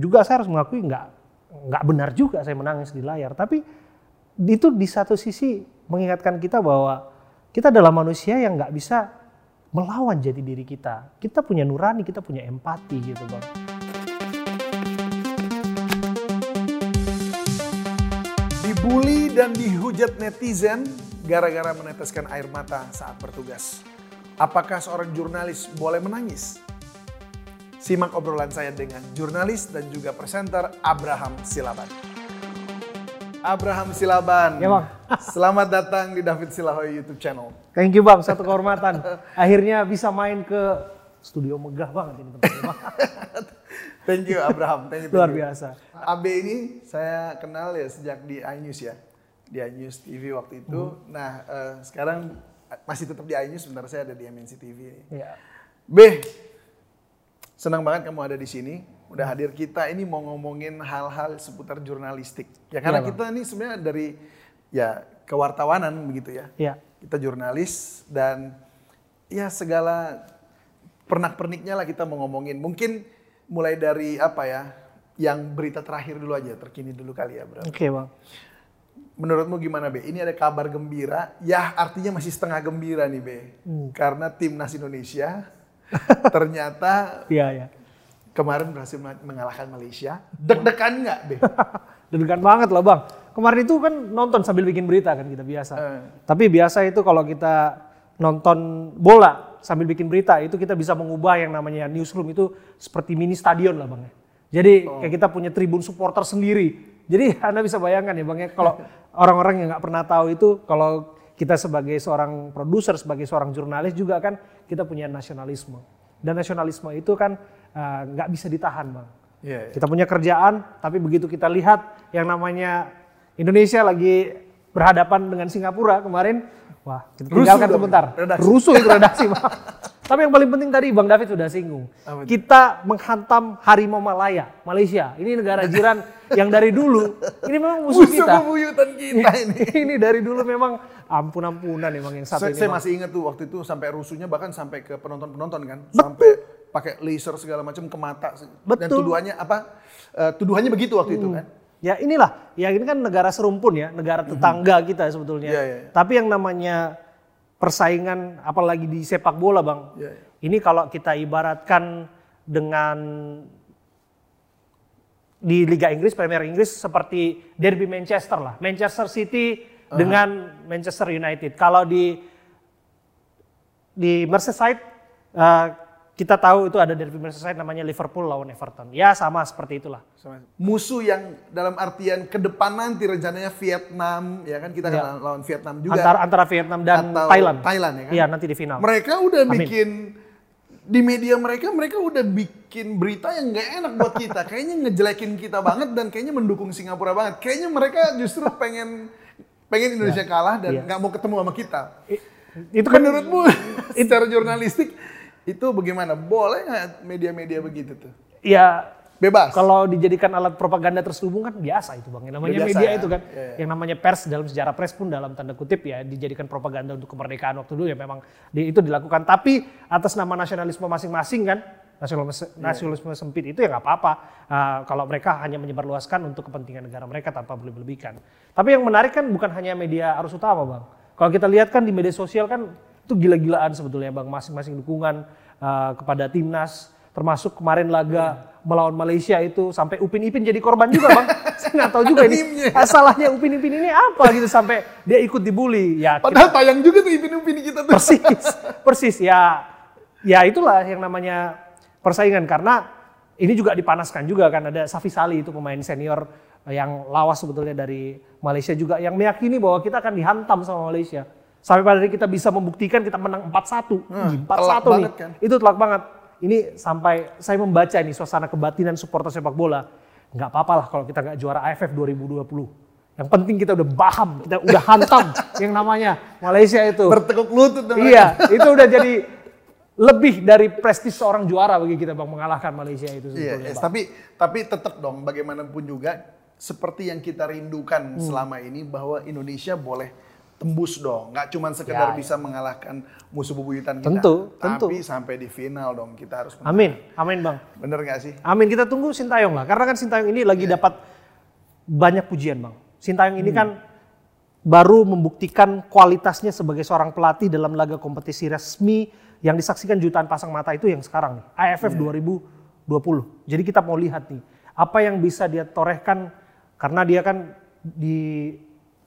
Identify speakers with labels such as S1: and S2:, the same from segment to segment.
S1: juga saya harus mengakui nggak nggak benar juga saya menangis di layar. Tapi itu di satu sisi mengingatkan kita bahwa kita adalah manusia yang nggak bisa melawan jati diri kita. Kita punya nurani, kita punya empati gitu bang.
S2: Dibully dan dihujat netizen gara-gara meneteskan air mata saat bertugas. Apakah seorang jurnalis boleh menangis? Simak obrolan saya dengan jurnalis dan juga presenter Abraham Silaban. Abraham Silaban.
S1: Ya, Bang.
S2: Selamat datang di David Silahoy YouTube channel.
S1: Thank you bang, satu kehormatan. Akhirnya bisa main ke studio megah banget ini tempatnya bang.
S2: Thank you Abraham. Thank you. thank
S1: Luar
S2: you.
S1: biasa.
S2: AB ini saya kenal ya sejak di iNews ya. Di iNews TV waktu itu.
S1: Hmm.
S2: Nah, eh, sekarang masih tetap di iNews, sebentar saya ada di MNC TV.
S1: Ya.
S2: B, senang banget kamu ada di sini. Udah hadir kita ini mau ngomongin hal-hal seputar jurnalistik. Ya karena
S1: Bang.
S2: kita ini sebenarnya dari ya kewartawanan begitu ya.
S1: Ya.
S2: Kita jurnalis dan ya segala pernak-perniknya lah kita mau ngomongin. Mungkin mulai dari apa ya? Yang berita terakhir dulu aja, terkini dulu kali ya, Bro.
S1: Oke bang.
S2: Menurutmu gimana, Be? Ini ada kabar gembira. Ya, artinya masih setengah gembira nih, Be.
S1: Hmm.
S2: Karena timnas Indonesia ternyata
S1: Iya ya.
S2: kemarin berhasil mengalahkan Malaysia. Deg-degan nggak, Be?
S1: Deg-degan banget lah bang. Kemarin itu kan nonton sambil bikin berita kan kita biasa.
S2: Eh.
S1: Tapi biasa itu kalau kita nonton bola sambil bikin berita itu kita bisa mengubah yang namanya newsroom itu seperti mini stadion lah bang. ya. Jadi kayak kita punya tribun supporter sendiri. Jadi anda bisa bayangkan ya bang ya kalau orang-orang yang nggak pernah tahu itu kalau kita sebagai seorang produser sebagai seorang jurnalis juga kan kita punya nasionalisme. Dan nasionalisme itu kan eh, nggak bisa ditahan bang.
S2: Iya, iya.
S1: Kita punya kerjaan, tapi begitu kita lihat yang namanya Indonesia lagi berhadapan dengan Singapura kemarin, wah kita
S2: Rusuh
S1: tinggalkan
S2: dong,
S1: sebentar.
S2: redaksi.
S1: Rusuh itu redaksi, Bang. Tapi yang paling penting tadi Bang David sudah singgung. Kita menghantam harimau Malaya, Malaysia. Ini negara jiran yang dari dulu, ini memang musuh,
S2: Musuh
S1: kita.
S2: bebuyutan kita ini.
S1: ini dari dulu memang ampun-ampunan emang yang satu
S2: Saya,
S1: ini.
S2: saya masih ingat tuh waktu itu sampai rusuhnya bahkan sampai ke penonton-penonton kan. Sampai pakai laser segala macam ke mata. Dan
S1: Betul.
S2: tuduhannya apa? Eh, tuduhannya begitu waktu itu kan.
S1: Ya inilah, ya ini kan negara serumpun ya, negara tetangga kita sebetulnya.
S2: Iya, iya, iya.
S1: Tapi yang namanya persaingan, apalagi di sepak bola bang,
S2: Iya, iya.
S1: ini kalau kita ibaratkan dengan di Liga Inggris, Premier Inggris seperti derby Manchester lah, Manchester City dengan Manchester United. Kalau di di Merseyside eh, kita tahu itu ada derby Merseyside namanya Liverpool lawan Everton. Ya sama seperti itulah.
S2: Sama- Musuh yang dalam artian ke depan nanti rencananya Vietnam, ya kan kita
S1: Ya.
S2: akan lawan Vietnam juga.
S1: antara antara Vietnam dan
S2: Atau
S1: Thailand.
S2: Thailand ya kan?
S1: Iya nanti di final.
S2: Mereka udah
S1: Amin.
S2: bikin di media mereka mereka udah bikin berita yang nggak enak buat kita. kayaknya ngejelekin kita banget dan kayaknya mendukung Singapura banget. Kayaknya mereka justru pengen pengen Indonesia kalah dan
S1: Iya.
S2: nggak mau ketemu sama kita.
S1: I- itu kan
S2: Menurutmu secara jurnalistik itu bagaimana? Boleh nggak media-media begitu tuh?
S1: ya
S2: Bebas.
S1: kalau dijadikan alat propaganda terselubung kan biasa itu bang. Yang namanya
S2: biasa
S1: media
S2: ya?
S1: itu kan,
S2: Iya, iya.
S1: yang namanya pers dalam sejarah pers pun dalam tanda kutip ya dijadikan propaganda untuk kemerdekaan waktu dulu ya memang di- itu dilakukan. Tapi atas nama nasionalisme masing-masing kan, nasionalisme,
S2: Iya.
S1: nasionalisme sempit itu ya nggak apa-apa. Ah, kalau mereka hanya menyebarluaskan untuk kepentingan negara mereka tanpa berlebih-lebihan. Tapi yang menarik kan bukan hanya media arus utama bang. Kalau kita lihat kan di media sosial kan itu gila-gilaan sebetulnya bang, masing-masing dukungan ah, kepada timnas, termasuk kemarin laga melawan Malaysia itu sampai Upin Ipin jadi korban juga bang. Saya nggak tahu juga ini salahnya Upin Ipin ini apa gitu sampai dia ikut dibully. Ya kita-
S2: Padahal tayang juga tuh ipin-ipin kita tuh.
S1: persis, persis ya, ya itulah yang namanya persaingan karena ini juga dipanaskan juga kan ada Safi Sali itu pemain senior yang lawas sebetulnya dari Malaysia juga yang meyakini bahwa kita akan dihantam sama Malaysia. Sampai pada hari kita bisa membuktikan kita menang 4-1. Ih, 4-1
S2: telak
S1: nih.
S2: kan.
S1: Itu telak banget. Ini sampai saya membaca ini suasana kebatinan supporter sepak bola. Nggak apa-apa lah kalau kita nggak juara AFF 2020. Yang penting kita udah paham, kita udah hantam yang namanya Malaysia itu.
S2: Bertekuk lutut tuh
S1: Iya, itu udah jadi lebih dari prestis seorang juara bagi kita bang mengalahkan Malaysia itu
S2: Iya, yes,
S1: Bang.
S2: tapi tapi tetap dong bagaimanapun juga seperti yang kita rindukan
S1: Hmm.
S2: selama ini bahwa Indonesia boleh tembus dong. Nggak cuma sekedar
S1: Ya, ya.
S2: bisa mengalahkan musuh bebuyutan kita.
S1: Tentu,
S2: tapi
S1: tentu.
S2: sampai di final dong kita harus menang.
S1: Amin, amin bang.
S2: Bener nggak sih?
S1: Amin kita tunggu Sintayong lah, karena kan Sintayong ini lagi dapat banyak pujian bang. Sintayong ini kan baru membuktikan kualitasnya sebagai seorang pelatih dalam laga kompetisi resmi yang disaksikan jutaan pasang mata itu yang sekarang nih, AFF 2020. Jadi kita mau lihat nih, apa yang bisa dia torehkan karena dia kan di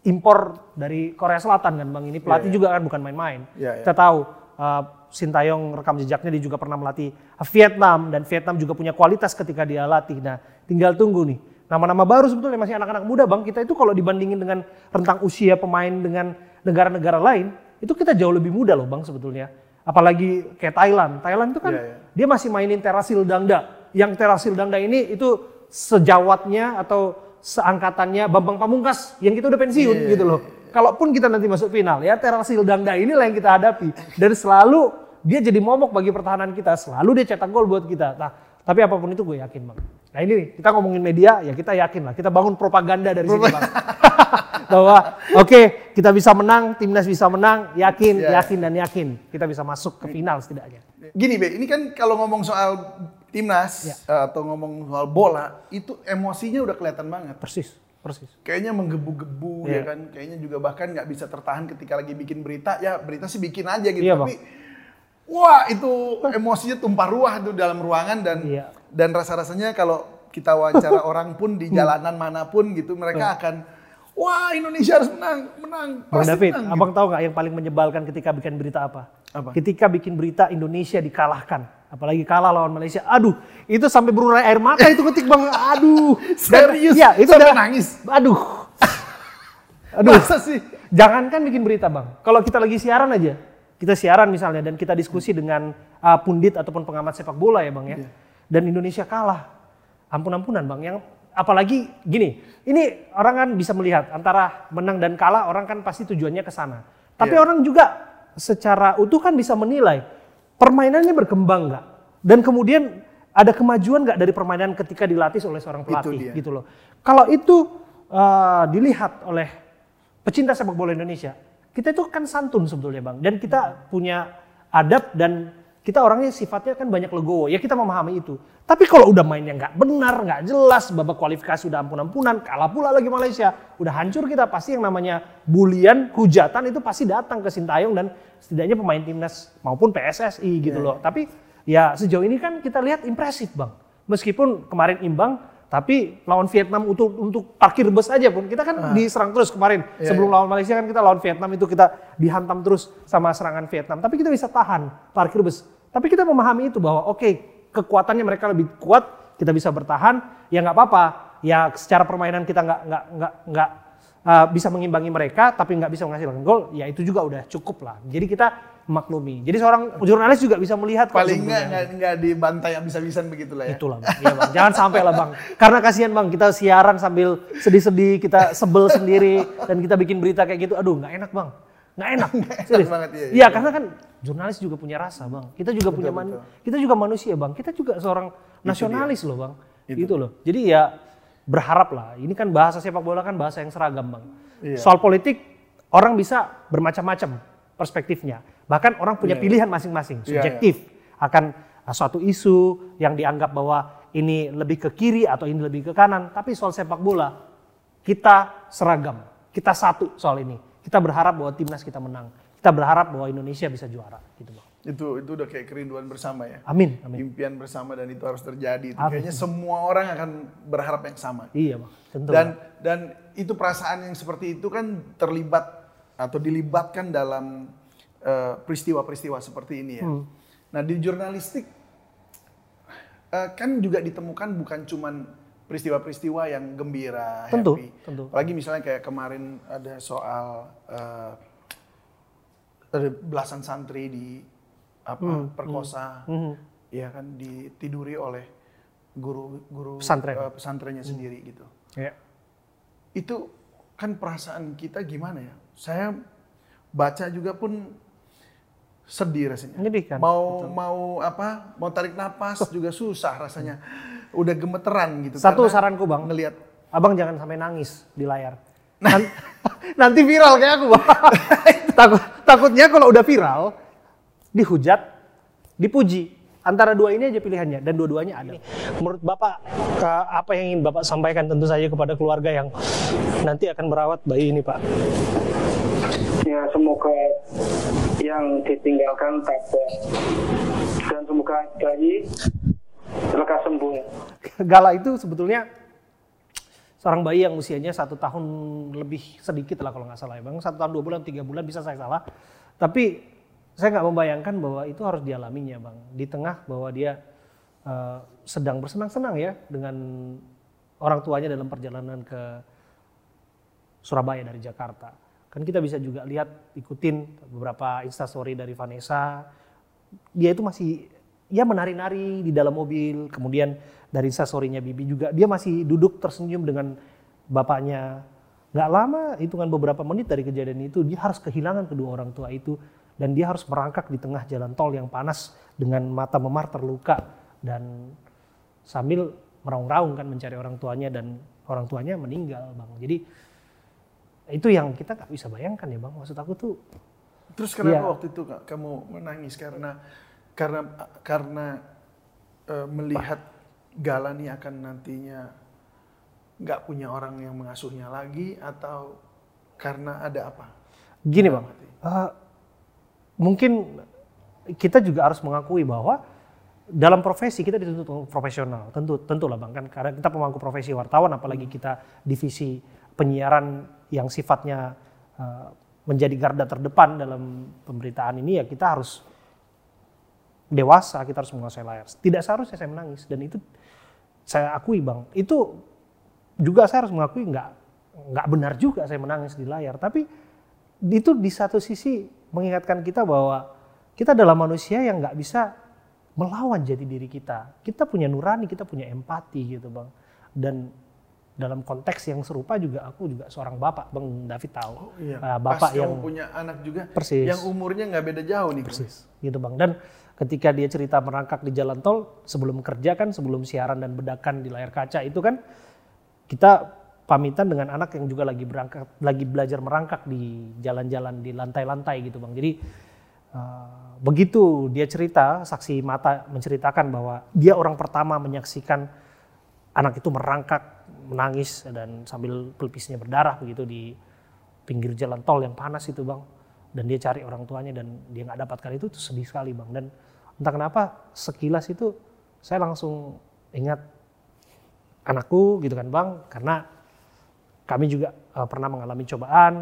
S1: impor dari Korea Selatan kan bang, ini pelatih juga kan bukan main-main.
S2: Iya, iya.
S1: Kita tahu uh, Sintayong rekam jejaknya dia juga pernah melatih Vietnam dan Vietnam juga punya kualitas ketika dia latih. Nah, tinggal tunggu nih. Nama-nama baru sebetulnya masih anak-anak muda bang. Kita itu kalau dibandingin dengan rentang usia pemain dengan negara-negara lain, itu kita jauh lebih muda loh bang sebetulnya. Apalagi kayak Thailand. Thailand itu kan
S2: Iya, iya.
S1: dia masih mainin Terasil Dangda. Yang Terasil Dangda ini itu sejawatnya atau seangkatannya Bambang Pamungkas yang kita udah pensiun
S2: Iya,
S1: gitu loh. Kalaupun kita nanti masuk final ya Terasil Dangda inilah yang kita hadapi dan selalu dia jadi momok bagi pertahanan kita, selalu dia cetak gol buat kita. Nah, tapi apa pun itu gue yakin bang. Nah ini nih, kita ngomongin media ya kita yakin lah, kita bangun propaganda dari sini bang. Bahwa oke kita bisa menang, timnas bisa menang, yakin,
S2: Iya.
S1: yakin dan yakin kita bisa masuk ke final setidaknya.
S2: Gini Be, ini kan kalau ngomong soal timnas
S1: Ya.
S2: eh, atau ngomong soal bola, itu emosinya udah kelihatan banget.
S1: Persis, persis.
S2: Kayaknya menggebu-gebu
S1: Iya.
S2: ya kan, kayaknya juga bahkan nggak bisa tertahan ketika lagi bikin berita, ya berita sih bikin aja gitu.
S1: Iya,
S2: Tapi wah itu emosinya tumpah ruah tuh dalam ruangan dan
S1: Iya.
S2: dan rasa-rasanya kalau kita wawancara orang pun di jalanan mana pun gitu, mereka akan wah Indonesia harus menang, menang,
S1: Bang
S2: pasti
S1: David,
S2: menang.
S1: abang tahu nggak yang paling menyebalkan ketika bikin berita apa?
S2: Apa?
S1: Ketika bikin berita Indonesia dikalahkan, apalagi kalah lawan Malaysia. Aduh, itu sampai berurai air mata itu ketik bang. Aduh,
S2: Serius?
S1: Ya, itu
S2: Sampai
S1: udah
S2: nangis?
S1: Aduh, aduh.
S2: Masa sih?
S1: Jangankan bikin berita bang, kalau kita lagi siaran aja, kita siaran misalnya dan kita diskusi dengan uh, pundit ataupun pengamat sepak bola ya bang ya, dan Indonesia kalah, ampun-ampunan bang. Yang apalagi gini, ini orang kan bisa melihat antara menang dan kalah orang kan pasti tujuannya ke sana. Tapi
S2: Iya.
S1: orang juga secara utuh kan bisa menilai permainannya berkembang nggak, dan kemudian ada kemajuan nggak dari permainan ketika dilatih oleh seorang pelatih gitu loh. Kalau itu uh, dilihat oleh pecinta sepak bola Indonesia, kita itu kan santun sebetulnya bang, dan kita punya adab dan kita orangnya sifatnya kan banyak legowo, ya kita memahami itu. Tapi kalau udah mainnya nggak benar, nggak jelas, babak kualifikasi udah ampun-ampunan, kalah pula lagi Malaysia, udah hancur kita pasti yang namanya bulian, hujatan itu pasti datang ke Sintayong dan setidaknya pemain timnas maupun PSSI gitu loh. Tapi ya sejauh ini kan kita lihat impresif bang, meskipun kemarin imbang, tapi lawan Vietnam untuk untuk parkir bus aja pun kita kan diserang terus kemarin.
S2: Iya,
S1: sebelum lawan Malaysia kan kita lawan Vietnam itu kita dihantam terus sama serangan Vietnam. Tapi kita bisa tahan parkir bus tapi kita memahami itu bahwa oke kekuatannya mereka lebih kuat kita bisa bertahan ya nggak apa-apa ya secara permainan kita nggak nggak nggak nggak uh, bisa mengimbangi mereka tapi nggak bisa menghasilkan gol ya itu juga udah cukup lah jadi kita maklumi jadi seorang jurnalis juga bisa melihat
S2: Paling nggak nggak dibantai habis-habisan begitu lah ya.
S1: Itulah bang. Iya, bang. Jangan sampai lah bang. Karena kasihan bang kita siaran sambil sedih-sedih, kita sebel sendiri dan kita bikin berita kayak gitu. Aduh nggak enak bang. Nggak enak. Serius.
S2: banget, iya, iya.
S1: Iya karena kan jurnalis juga punya rasa bang. Kita juga punya man- kita juga manusia bang. Kita juga seorang nasionalis loh bang. Gitu loh. Jadi ya berharap lah. Ini kan bahasa sepak bola kan bahasa yang seragam bang.
S2: Iya.
S1: Soal politik orang bisa bermacam-macam perspektifnya. Bahkan orang punya pilihan masing-masing,
S2: Iya, iya.
S1: subjektif akan uh, suatu isu yang dianggap bahwa ini lebih ke kiri atau ini lebih ke kanan. Tapi soal sepak bola kita seragam, kita satu soal ini. Kita berharap bahwa timnas kita menang. Kita berharap bahwa Indonesia bisa juara, gitu bang.
S2: Itu itu udah kayak kerinduan bersama ya.
S1: Amin, amin.
S2: Impian bersama dan itu harus terjadi. Itu
S1: Amin.
S2: Kayaknya semua orang akan berharap yang sama.
S1: Iya bang, tentu.
S2: Dan dan itu perasaan yang seperti itu kan terlibat atau dilibatkan dalam eh, peristiwa-peristiwa seperti ini ya.
S1: Hmm.
S2: Nah di jurnalistik eh, kan juga ditemukan bukan cuman peristiwa-peristiwa yang gembira,
S1: Tentu,
S2: happy.
S1: tentu.
S2: Apalagi misalnya kayak kemarin ada soal eh, ada belasan santri di apa
S1: Hmm,
S2: perkosa, ya kan ditiduri oleh guru guru
S1: Pesantren.
S2: eh, pesantrennya sendiri gitu
S1: Ya.
S2: itu kan perasaan kita gimana ya? Saya baca juga pun sedih rasanya.
S1: Menyedihkan,
S2: Mau mau apa? Mau tarik napas juga susah rasanya. Udah gemeteran gitu.
S1: Satu saranku bang,
S2: ngelihat
S1: abang jangan sampai nangis di layar. Nan- nanti viral kayak aku bang. Takut, takutnya kalau udah viral, dihujat, dipuji. Antara dua ini aja pilihannya dan dua-duanya ada. Menurut Bapak, ke- apa yang ingin Bapak sampaikan tentu saja kepada keluarga yang nanti akan merawat bayi ini Pak?
S3: Ya semoga yang ditinggalkan tabah dan semoga bayi lekas sembuh.
S1: Gala itu sebetulnya seorang bayi yang usianya satu tahun lebih sedikit lah kalau nggak salah ya bang. Satu tahun dua bulan, tiga bulan bisa saya salah. Tapi saya nggak membayangkan bahwa itu harus dialaminya bang. Di tengah bahwa dia eh, sedang bersenang-senang ya dengan orang tuanya dalam perjalanan ke Surabaya dari Jakarta. Kan kita bisa juga lihat ikutin beberapa instastory dari Vanessa. Dia itu masih ya menari-nari di dalam mobil. Kemudian dari instastorynya Bibi juga dia masih duduk tersenyum dengan bapaknya. Nggak lama, hitungan beberapa menit dari kejadian itu dia harus kehilangan kedua orang tua itu dan dia harus merangkak di tengah jalan tol yang panas dengan mata memar terluka dan sambil meraung-raung kan mencari orang tuanya dan orang tuanya meninggal bang. Jadi itu yang kita nggak bisa bayangkan ya bang. Maksud aku tuh
S2: Terus kenapa
S1: Iya.
S2: waktu itu Kak, kamu menangis karena karena karena eh, melihat Gala nih akan nantinya nggak punya orang yang mengasuhnya lagi atau karena ada apa?
S1: gini bang. eh, mungkin kita juga harus mengakui bahwa dalam profesi kita dituntut profesional. Tentu tentu lah bang kan karena kita pemangku profesi wartawan apalagi kita divisi penyiaran yang sifatnya eh, menjadi garda terdepan dalam pemberitaan ini ya kita harus dewasa, kita harus menguasai layar. Tidak seharusnya saya menangis dan itu saya akui bang. Itu juga saya harus mengakui nggak nggak benar juga saya menangis di layar. Tapi itu di satu sisi mengingatkan kita bahwa kita adalah manusia yang nggak bisa melawan jati diri kita. Kita punya nurani, kita punya empati gitu bang. Dan dalam konteks yang serupa juga aku juga seorang bapak, bang David tahu.
S2: Oh iya.
S1: Uh,
S2: Pas
S1: bapak
S2: kamu
S1: yang
S2: punya anak juga
S1: Persis.
S2: yang umurnya nggak beda jauh nih.
S1: persis gitu bang dan ketika dia cerita merangkak di jalan tol sebelum kerja kan sebelum siaran dan bedakan di layar kaca itu kan kita pamitan dengan anak yang juga lagi berangkat lagi belajar merangkak di jalan-jalan di lantai-lantai gitu bang. Jadi eh, begitu dia cerita saksi mata menceritakan bahwa dia orang pertama menyaksikan anak itu merangkak menangis dan sambil pelipisnya berdarah begitu di pinggir jalan tol yang panas itu bang dan dia cari orang tuanya dan dia nggak dapatkan itu, itu sedih sekali bang. Dan entah kenapa sekilas itu saya langsung ingat anakku gitu kan bang. Karena kami juga eh, pernah mengalami cobaan.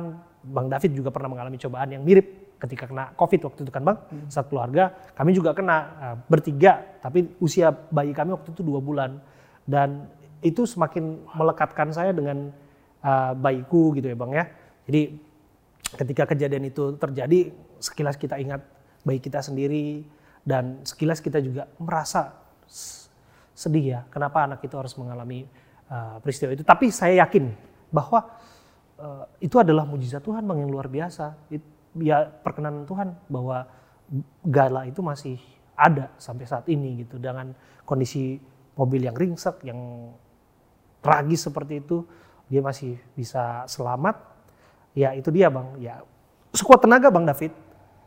S1: Bang David juga pernah mengalami cobaan yang mirip ketika kena covid waktu itu kan bang. Saat keluarga kami juga kena eh, bertiga tapi usia bayi kami waktu itu dua bulan. Dan itu semakin melekatkan saya dengan eh, bayiku gitu ya bang ya. Jadi ketika kejadian itu terjadi sekilas kita ingat bayi kita sendiri dan sekilas kita juga merasa sedih ya kenapa anak itu harus mengalami uh, peristiwa itu. Tapi saya yakin bahwa uh, itu adalah mujizat Tuhan bang yang luar biasa. It- ya perkenanan Tuhan bahwa Gala itu masih ada sampai saat ini gitu. Dengan kondisi mobil yang ringsek yang tragis seperti itu dia masih bisa selamat ya itu dia bang. Ya sekuat tenaga bang David.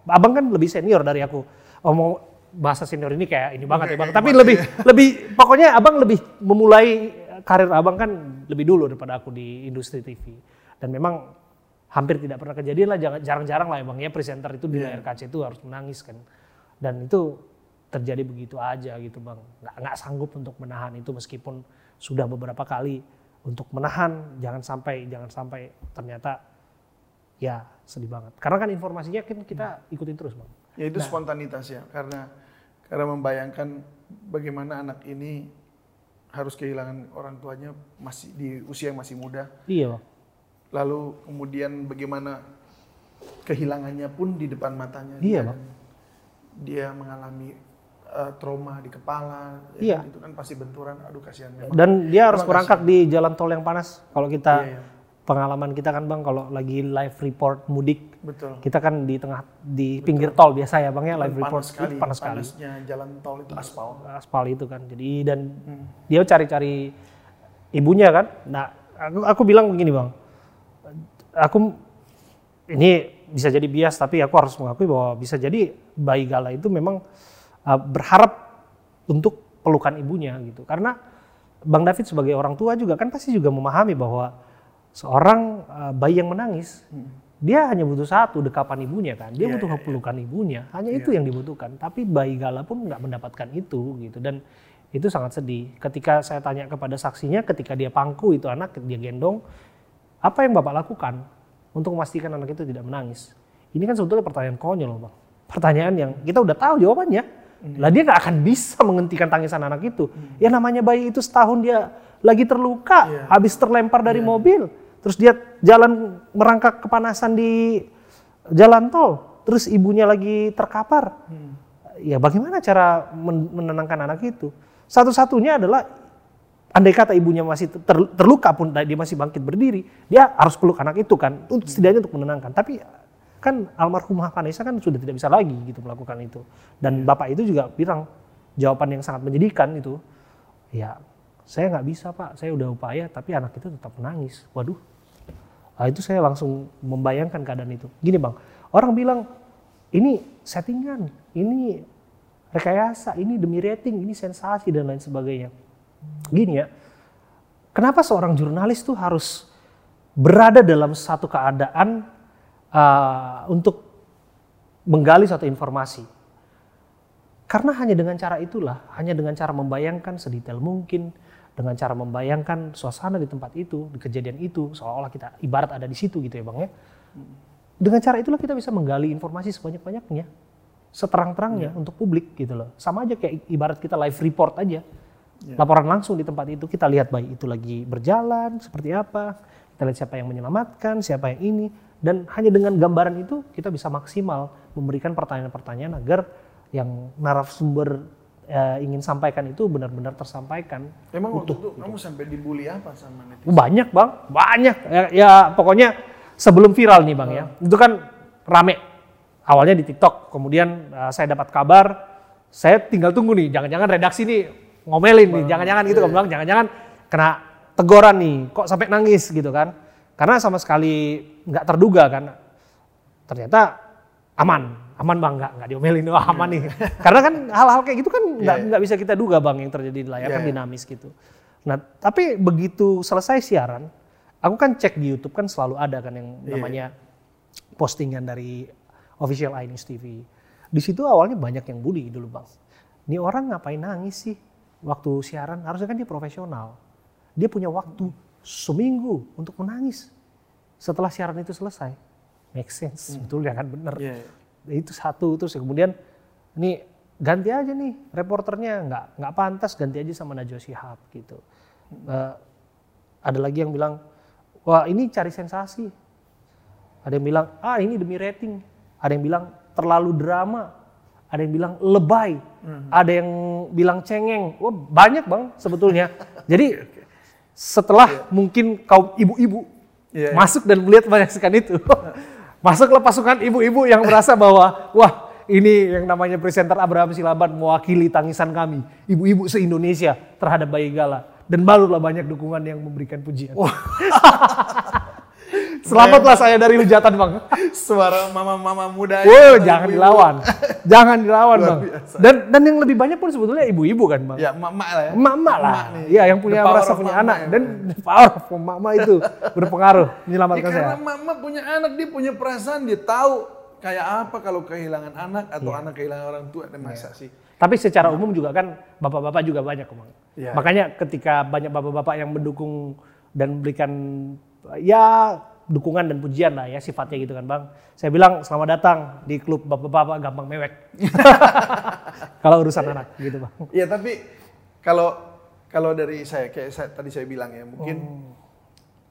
S1: Abang kan lebih senior dari aku. Ngomong bahasa senior ini kayak ini banget ya bang. Tapi lebih lebih pokoknya abang lebih memulai karir abang kan lebih dulu daripada aku di industri TV dan memang hampir tidak pernah kejadian lah jarang-jarang lah ya bang ya presenter itu di layar kaca itu harus menangis kan. Dan itu terjadi begitu aja gitu bang. Nggak nggak sanggup untuk menahan itu meskipun sudah beberapa kali untuk menahan. Jangan sampai jangan sampai ternyata ya sedih banget karena kan informasinya kan kita ikutin terus bang
S2: Ya itu spontanitas ya karena karena membayangkan bagaimana anak ini harus kehilangan orang tuanya masih di usia yang masih muda.
S1: iya bang
S2: Lalu kemudian bagaimana kehilangannya pun di depan matanya.
S1: Iya, Bang.
S2: Dia mengalami eh, trauma di kepala. ya
S1: Iya.
S2: kan? Itu kan pasti benturan. Aduh kasihan memang.
S1: dan dia harus
S2: Emang
S1: merangkak di jalan tol yang panas kalau kita
S2: Iya, iya.
S1: Pengalaman kita kan bang kalau lagi live report mudik
S2: Betul.
S1: kita kan di tengah di pinggir tol biasa ya bang ya live report
S2: panas sekali.
S1: itu panas sekali
S2: Panasnya jalan tol itu aspal.
S1: aspal itu kan jadi dan dia cari-cari ibunya kan nah aku, aku bilang begini bang aku ini bisa jadi bias tapi aku harus mengakui bahwa bisa jadi bayi Gala itu memang uh, berharap untuk pelukan ibunya gitu. Karena Bang David sebagai orang tua juga kan pasti juga memahami bahwa seorang uh, bayi yang menangis dia hanya butuh satu dekapan ibunya kan. Dia
S2: Iya,
S1: butuh
S2: iya, iya.
S1: pelukan ibunya. Hanya itu yang dibutuhkan. Tapi bayi Gala pun nggak mendapatkan itu gitu dan itu sangat sedih. Ketika saya tanya kepada saksinya, ketika dia pangku itu anak dia gendong, apa yang bapak lakukan untuk memastikan anak itu tidak menangis? Ini kan sebetulnya pertanyaan konyol loh bang. Pertanyaan yang kita udah tahu jawabannya. Lah dia nggak akan bisa menghentikan tangisan anak itu. Ya namanya bayi itu setahun dia lagi terluka,
S2: Iya.
S1: habis terlempar dari mobil, terus dia jalan merangkak kepanasan di jalan tol, terus ibunya lagi terkapar. Ya bagaimana cara men- menenangkan anak itu? Satu-satunya adalah andai kata ibunya masih ter- terluka pun dia masih bangkit berdiri, dia harus peluk anak itu kan, untuk setidaknya untuk menenangkan. Tapi kan almarhumah Vanessa kan sudah tidak bisa lagi gitu melakukan itu. Dan bapak itu juga bilang jawaban yang sangat menyedihkan itu, ya saya nggak bisa pak, saya udah upaya tapi anak itu tetap menangis. Waduh, Ah, itu saya langsung membayangkan keadaan itu. Gini bang, orang bilang ini settingan, ini rekayasa, ini demi rating, ini sensasi dan lain sebagainya. Gini ya, kenapa seorang jurnalis tuh harus berada dalam satu keadaan uh, untuk menggali suatu informasi? Karena hanya dengan cara itulah, hanya dengan cara membayangkan sedetail mungkin, dengan cara membayangkan suasana di tempat itu, di kejadian itu, seolah-olah kita ibarat ada di situ gitu ya bang ya. Dengan cara itulah kita bisa menggali informasi sebanyak-banyaknya, seterang-terangnya untuk publik gitu loh. Sama aja kayak ibarat kita live report aja, laporan langsung di tempat itu kita lihat bayi itu lagi berjalan seperti apa, kita lihat siapa yang menyelamatkan, siapa yang ini, dan hanya dengan gambaran itu kita bisa maksimal memberikan pertanyaan-pertanyaan agar yang narasumber eh, ingin sampaikan itu benar-benar tersampaikan.
S2: Emang waktu itu kamu sampai dibully apa sama netizen?
S1: Banyak bang, banyak. Ya, ya pokoknya sebelum viral nih bang ya, itu kan rame. Awalnya di TikTok, kemudian uh, saya dapat kabar, saya tinggal tunggu nih, jangan-jangan redaksi nih ngomelin nih, jangan-jangan gitu, kamu bilang jangan-jangan kena teguran nih, kok sampai nangis gitu kan? Karena sama sekali nggak terduga kan, ternyata aman, aman bang, nggak nggak diomelin, wah aman nih. Karena kan hal-hal kayak gitu kan nggak
S2: Iya.
S1: nggak bisa kita duga bang yang terjadi di layar
S2: Iya,
S1: kan
S2: iya.
S1: dinamis gitu. Nah tapi begitu selesai siaran, aku kan cek di YouTube kan selalu ada kan yang
S2: Iya.
S1: namanya postingan dari official iNews TV. Di situ awalnya banyak yang bully dulu bang. Ini orang ngapain nangis sih waktu siaran? Harusnya kan dia profesional. Dia punya waktu seminggu untuk menangis setelah siaran itu selesai. Make sense, betul ya kan bener.
S2: Iya, iya.
S1: Itu satu terus kemudian ini ganti aja nih reporternya nggak nggak pantas ganti aja sama Najwa Shihab gitu. Eh, ada lagi yang bilang wah ini cari sensasi. Ada yang bilang ah ini demi rating. Ada yang bilang terlalu drama. Ada yang bilang lebay. Ada yang bilang cengeng. Wah banyak bang sebetulnya. Jadi setelah mungkin kaum ibu-ibu
S2: Iya, iya.
S1: masuk dan melihat menyaksikan itu, masuklah pasukan ibu-ibu yang merasa bahwa wah ini yang namanya presenter Abraham Silaban mewakili tangisan kami, ibu-ibu se-Indonesia terhadap bayi Gala. Dan barulah banyak dukungan yang memberikan pujian. Selamatlah saya dari hujatan bang.
S2: Suara mama-mama muda.
S1: Wow, jangan dilawan, jangan dilawan bang.
S2: biasa.
S1: Dan dan yang lebih banyak pun sebetulnya ibu-ibu kan bang.
S2: Ya, emak-emak lah ya.
S1: Emak-emak lah,
S2: Emak nih.
S1: ya yang punya merasa punya
S2: mama
S1: anak
S2: ya.
S1: dan the power of emak-emak itu berpengaruh
S2: Ya,
S1: menyelamatkan saya.
S2: karena mama punya anak, dia punya perasaan, dia tahu kayak apa kalau kehilangan anak atau
S1: Iya.
S2: anak kehilangan orang tua. Dan masa sih?
S1: Tapi secara umum juga kan bapak-bapak juga banyak Bang.
S2: Iya.
S1: Makanya ketika banyak bapak-bapak yang mendukung dan memberikan ya dukungan dan pujian lah ya sifatnya gitu kan Bang. Saya bilang selamat datang di klub bapak-bapak gampang mewek. Kalau urusan anak gitu Bang.
S2: Ya tapi kalau kalau dari saya kayak saya, tadi saya bilang ya mungkin
S1: Oh.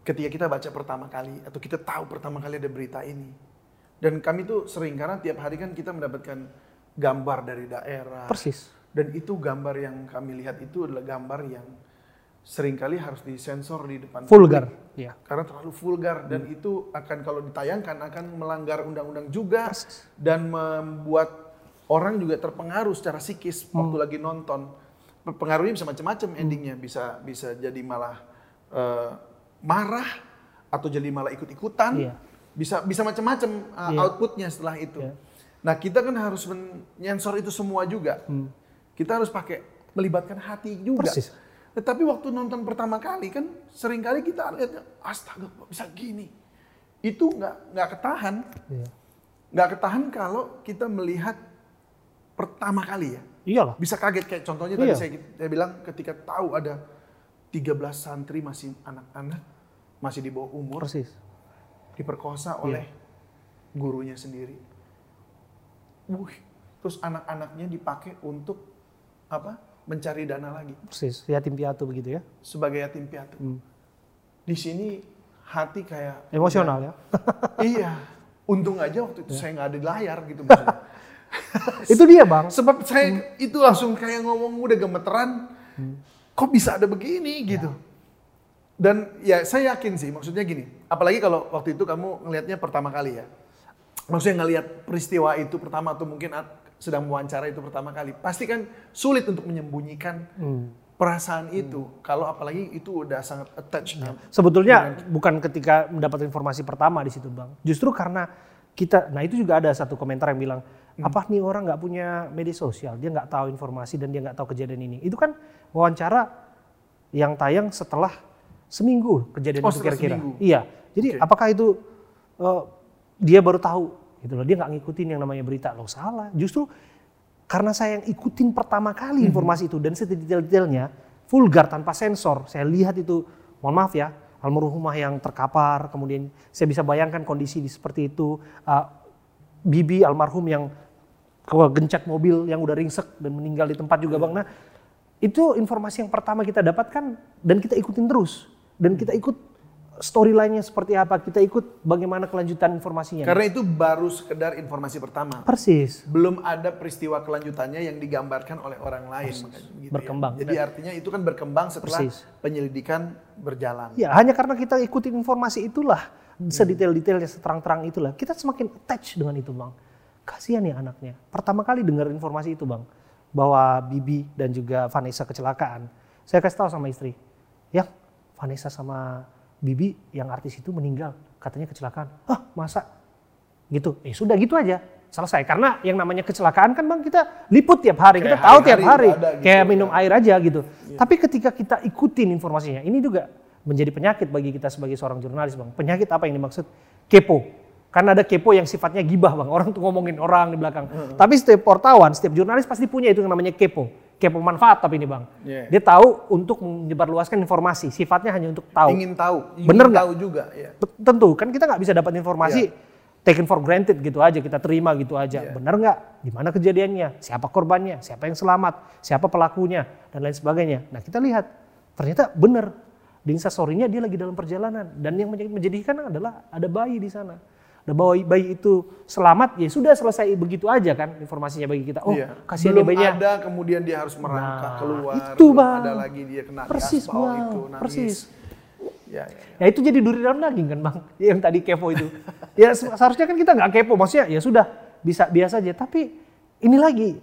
S2: ketika kita baca pertama kali atau kita tahu pertama kali ada berita ini dan kami tuh sering karena tiap hari kan kita mendapatkan gambar dari daerah
S1: Persis.
S2: dan itu gambar yang kami lihat itu adalah gambar yang sering kali harus disensor di depan
S1: Vulgar.
S2: publik.
S1: Iya.
S2: karena terlalu vulgar dan
S1: Hmm.
S2: itu akan kalau ditayangkan akan melanggar undang-undang juga
S1: Persis.
S2: dan membuat orang juga terpengaruh secara psikis
S1: Hmm.
S2: waktu lagi nonton. Pengaruhnya bisa macam-macam endingnya bisa bisa jadi malah eh, marah atau jadi malah ikut-ikutan.
S1: Iya.
S2: Bisa bisa macam-macam uh,
S1: Iya.
S2: outputnya setelah itu.
S1: Iya.
S2: Nah kita kan harus menyensor itu semua juga.
S1: Hmm.
S2: Kita harus pakai melibatkan hati juga.
S1: Persis.
S2: Tetapi waktu nonton pertama kali kan sering kali kita lihat astaga kok bisa gini. Itu nggak nggak ketahan,
S1: Iya.
S2: nggak ketahan kalau kita melihat pertama kali ya.
S1: Iyalah.
S2: Bisa kaget kayak contohnya tadi
S1: Iya.
S2: saya, saya bilang ketika tahu ada 13 santri masih anak-anak masih di bawah umur
S1: Persis.
S2: diperkosa oleh gurunya sendiri. Wih, terus anak-anaknya dipakai untuk apa? Mencari dana lagi
S1: Persis. Yatim piatu begitu ya.
S2: sebagai yatim piatu.
S1: Hmm.
S2: Di sini hati kayak
S1: Emosional ya.
S2: iya. Untung aja waktu itu saya nggak ada di layar gitu maksudnya.
S1: itu dia bang.
S2: Sebab saya itu langsung kayak ngomong udah gemeteran. Kok bisa ada begini gitu. Dan ya saya yakin sih maksudnya gini. Apalagi kalau waktu itu kamu ngelihatnya pertama kali ya. Maksudnya ngelihat peristiwa itu pertama atau mungkin sedang wawancara itu pertama kali. Pasti kan sulit untuk menyembunyikan
S1: Hmm.
S2: perasaan itu. Kalau apalagi itu udah sangat attached.
S1: Sebetulnya bukan ketika mendapat informasi pertama di situ bang. Justru karena kita, nah itu juga ada satu komentar yang bilang, apa nih orang nggak punya media sosial, dia nggak tahu informasi dan dia nggak tahu kejadian ini. Itu kan wawancara yang tayang setelah seminggu kejadian
S2: Oh,
S1: itu kira-kira. Iya. Jadi
S2: Oke.
S1: apakah itu eh, dia baru tahu gitu loh, dia nggak ngikutin yang namanya berita. Loh salah. Justru karena saya yang ikutin pertama kali
S2: Mhm.
S1: informasi itu dan sedetail-detailnya vulgar tanpa sensor. Saya lihat itu, mohon maaf ya, almarhumah yang terkapar, kemudian saya bisa bayangkan kondisi di seperti itu. Uh, Bibi almarhum yang kegencet mobil yang udah ringsek dan meninggal di tempat juga bang. Nah itu informasi yang pertama kita dapatkan dan kita ikutin terus dan kita ikut storyline-nya seperti apa, kita ikut bagaimana kelanjutan informasinya.
S2: Karena itu baru sekedar informasi pertama.
S1: Persis.
S2: belum ada peristiwa kelanjutannya yang digambarkan oleh orang lain. gitu ya.
S1: Berkembang.
S2: Jadi artinya itu kan berkembang setelah
S1: Persis.
S2: penyelidikan berjalan.
S1: Ya, hanya karena kita ikutin informasi itulah, sedetail-detailnya, seterang-terang itulah, kita semakin attach dengan itu, Bang. Kasihan ya anaknya. Pertama kali dengar informasi itu, Bang, bahwa Bibi dan juga Vanessa kecelakaan. Saya kasih tahu sama istri, ya Vanessa sama Bibi yang artis itu meninggal, katanya kecelakaan. Hah, masa? Gitu. Eh sudah gitu aja. Selesai. Karena yang namanya kecelakaan kan Bang kita liput tiap hari,
S2: Kayak
S1: kita tahu tiap
S2: hari-hari
S1: hari.
S2: ada gitu,
S1: Kayak
S2: ya.
S1: minum air aja gitu. Tapi ketika kita ikutin informasinya, ini juga menjadi penyakit bagi kita sebagai seorang jurnalis, Bang. Penyakit apa yang dimaksud? Kepo. Karena ada kepo yang sifatnya gibah, Bang. Orang tuh ngomongin orang di belakang. Tapi setiap wartawan, setiap jurnalis pasti punya itu yang namanya kepo. Kepo manfaat tapi ini, Bang.
S2: Iya.
S1: Dia tahu untuk menyebarluaskan informasi. Sifatnya hanya untuk tahu.
S2: Ingin tahu, ingin
S1: Bener nggak?
S2: tahu juga. Ya.
S1: T- Tentu, kan kita nggak bisa dapat informasi taken for granted gitu aja, kita terima gitu aja.
S2: Iya.
S1: Benar nggak? Di mana kejadiannya? Siapa korbannya? Siapa yang selamat? Siapa pelakunya? Dan lain sebagainya. Nah kita lihat, ternyata benar. Di instastory-nya dia lagi dalam perjalanan. Dan yang menjadi- menjadikan adalah ada bayi di sana. Ada bayi, bayi itu selamat, ya sudah selesai begitu aja kan informasinya bagi kita. Oh,
S2: Iya.
S1: kasihan
S2: belum
S1: bayinya.
S2: ada kemudian dia harus merangkak
S1: Nah,
S2: keluar.
S1: itu,
S2: belum
S1: Bang.
S2: ada lagi dia kena di
S1: Persis,
S2: aspal
S1: Bang.
S2: itu nangis.
S1: Persis.
S2: Ya, ya, ya.
S1: Ya itu jadi duri dalam daging kan bang, yang tadi kepo itu. ya se- seharusnya kan kita nggak kepo, maksudnya ya sudah bisa biasa aja. Tapi ini lagi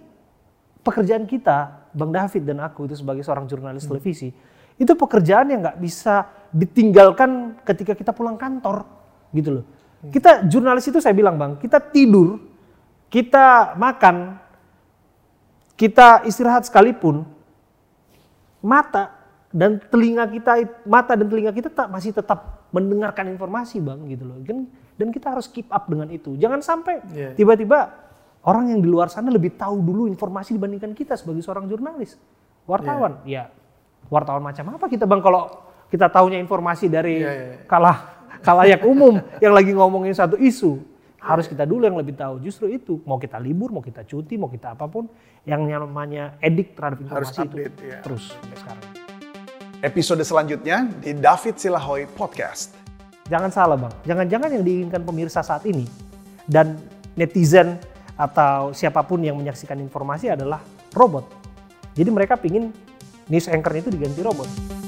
S1: pekerjaan kita, bang David dan aku itu sebagai seorang jurnalis televisi, itu pekerjaan yang nggak bisa ditinggalkan ketika kita pulang kantor, gitu loh. Kita jurnalis itu saya bilang bang, kita tidur, kita makan, kita istirahat sekalipun, mata dan telinga kita mata dan telinga kita tak masih tetap mendengarkan informasi bang gitu loh. Kan dan kita harus keep up dengan itu. Jangan sampai
S2: Iya.
S1: tiba-tiba orang yang di luar sana lebih tahu dulu informasi dibandingkan kita sebagai seorang jurnalis. Wartawan? Ya wartawan macam apa kita bang? Kalau kita tahunya informasi dari
S2: Iya, iya, iya.
S1: kalah kalayak umum yang lagi ngomongin satu isu harus kita dulu yang lebih tahu justru itu mau kita libur mau kita cuti mau kita apa pun yang namanya edik terhadap
S2: Harus
S1: informasi itu
S2: update, ya.
S1: terus sampai sekarang
S2: Episode selanjutnya di David Silahoy Podcast.
S1: Jangan salah bang, jangan-jangan yang diinginkan pemirsa saat ini dan netizen atau siapa pun yang menyaksikan informasi adalah robot. Jadi mereka pingin news anchor itu diganti robot.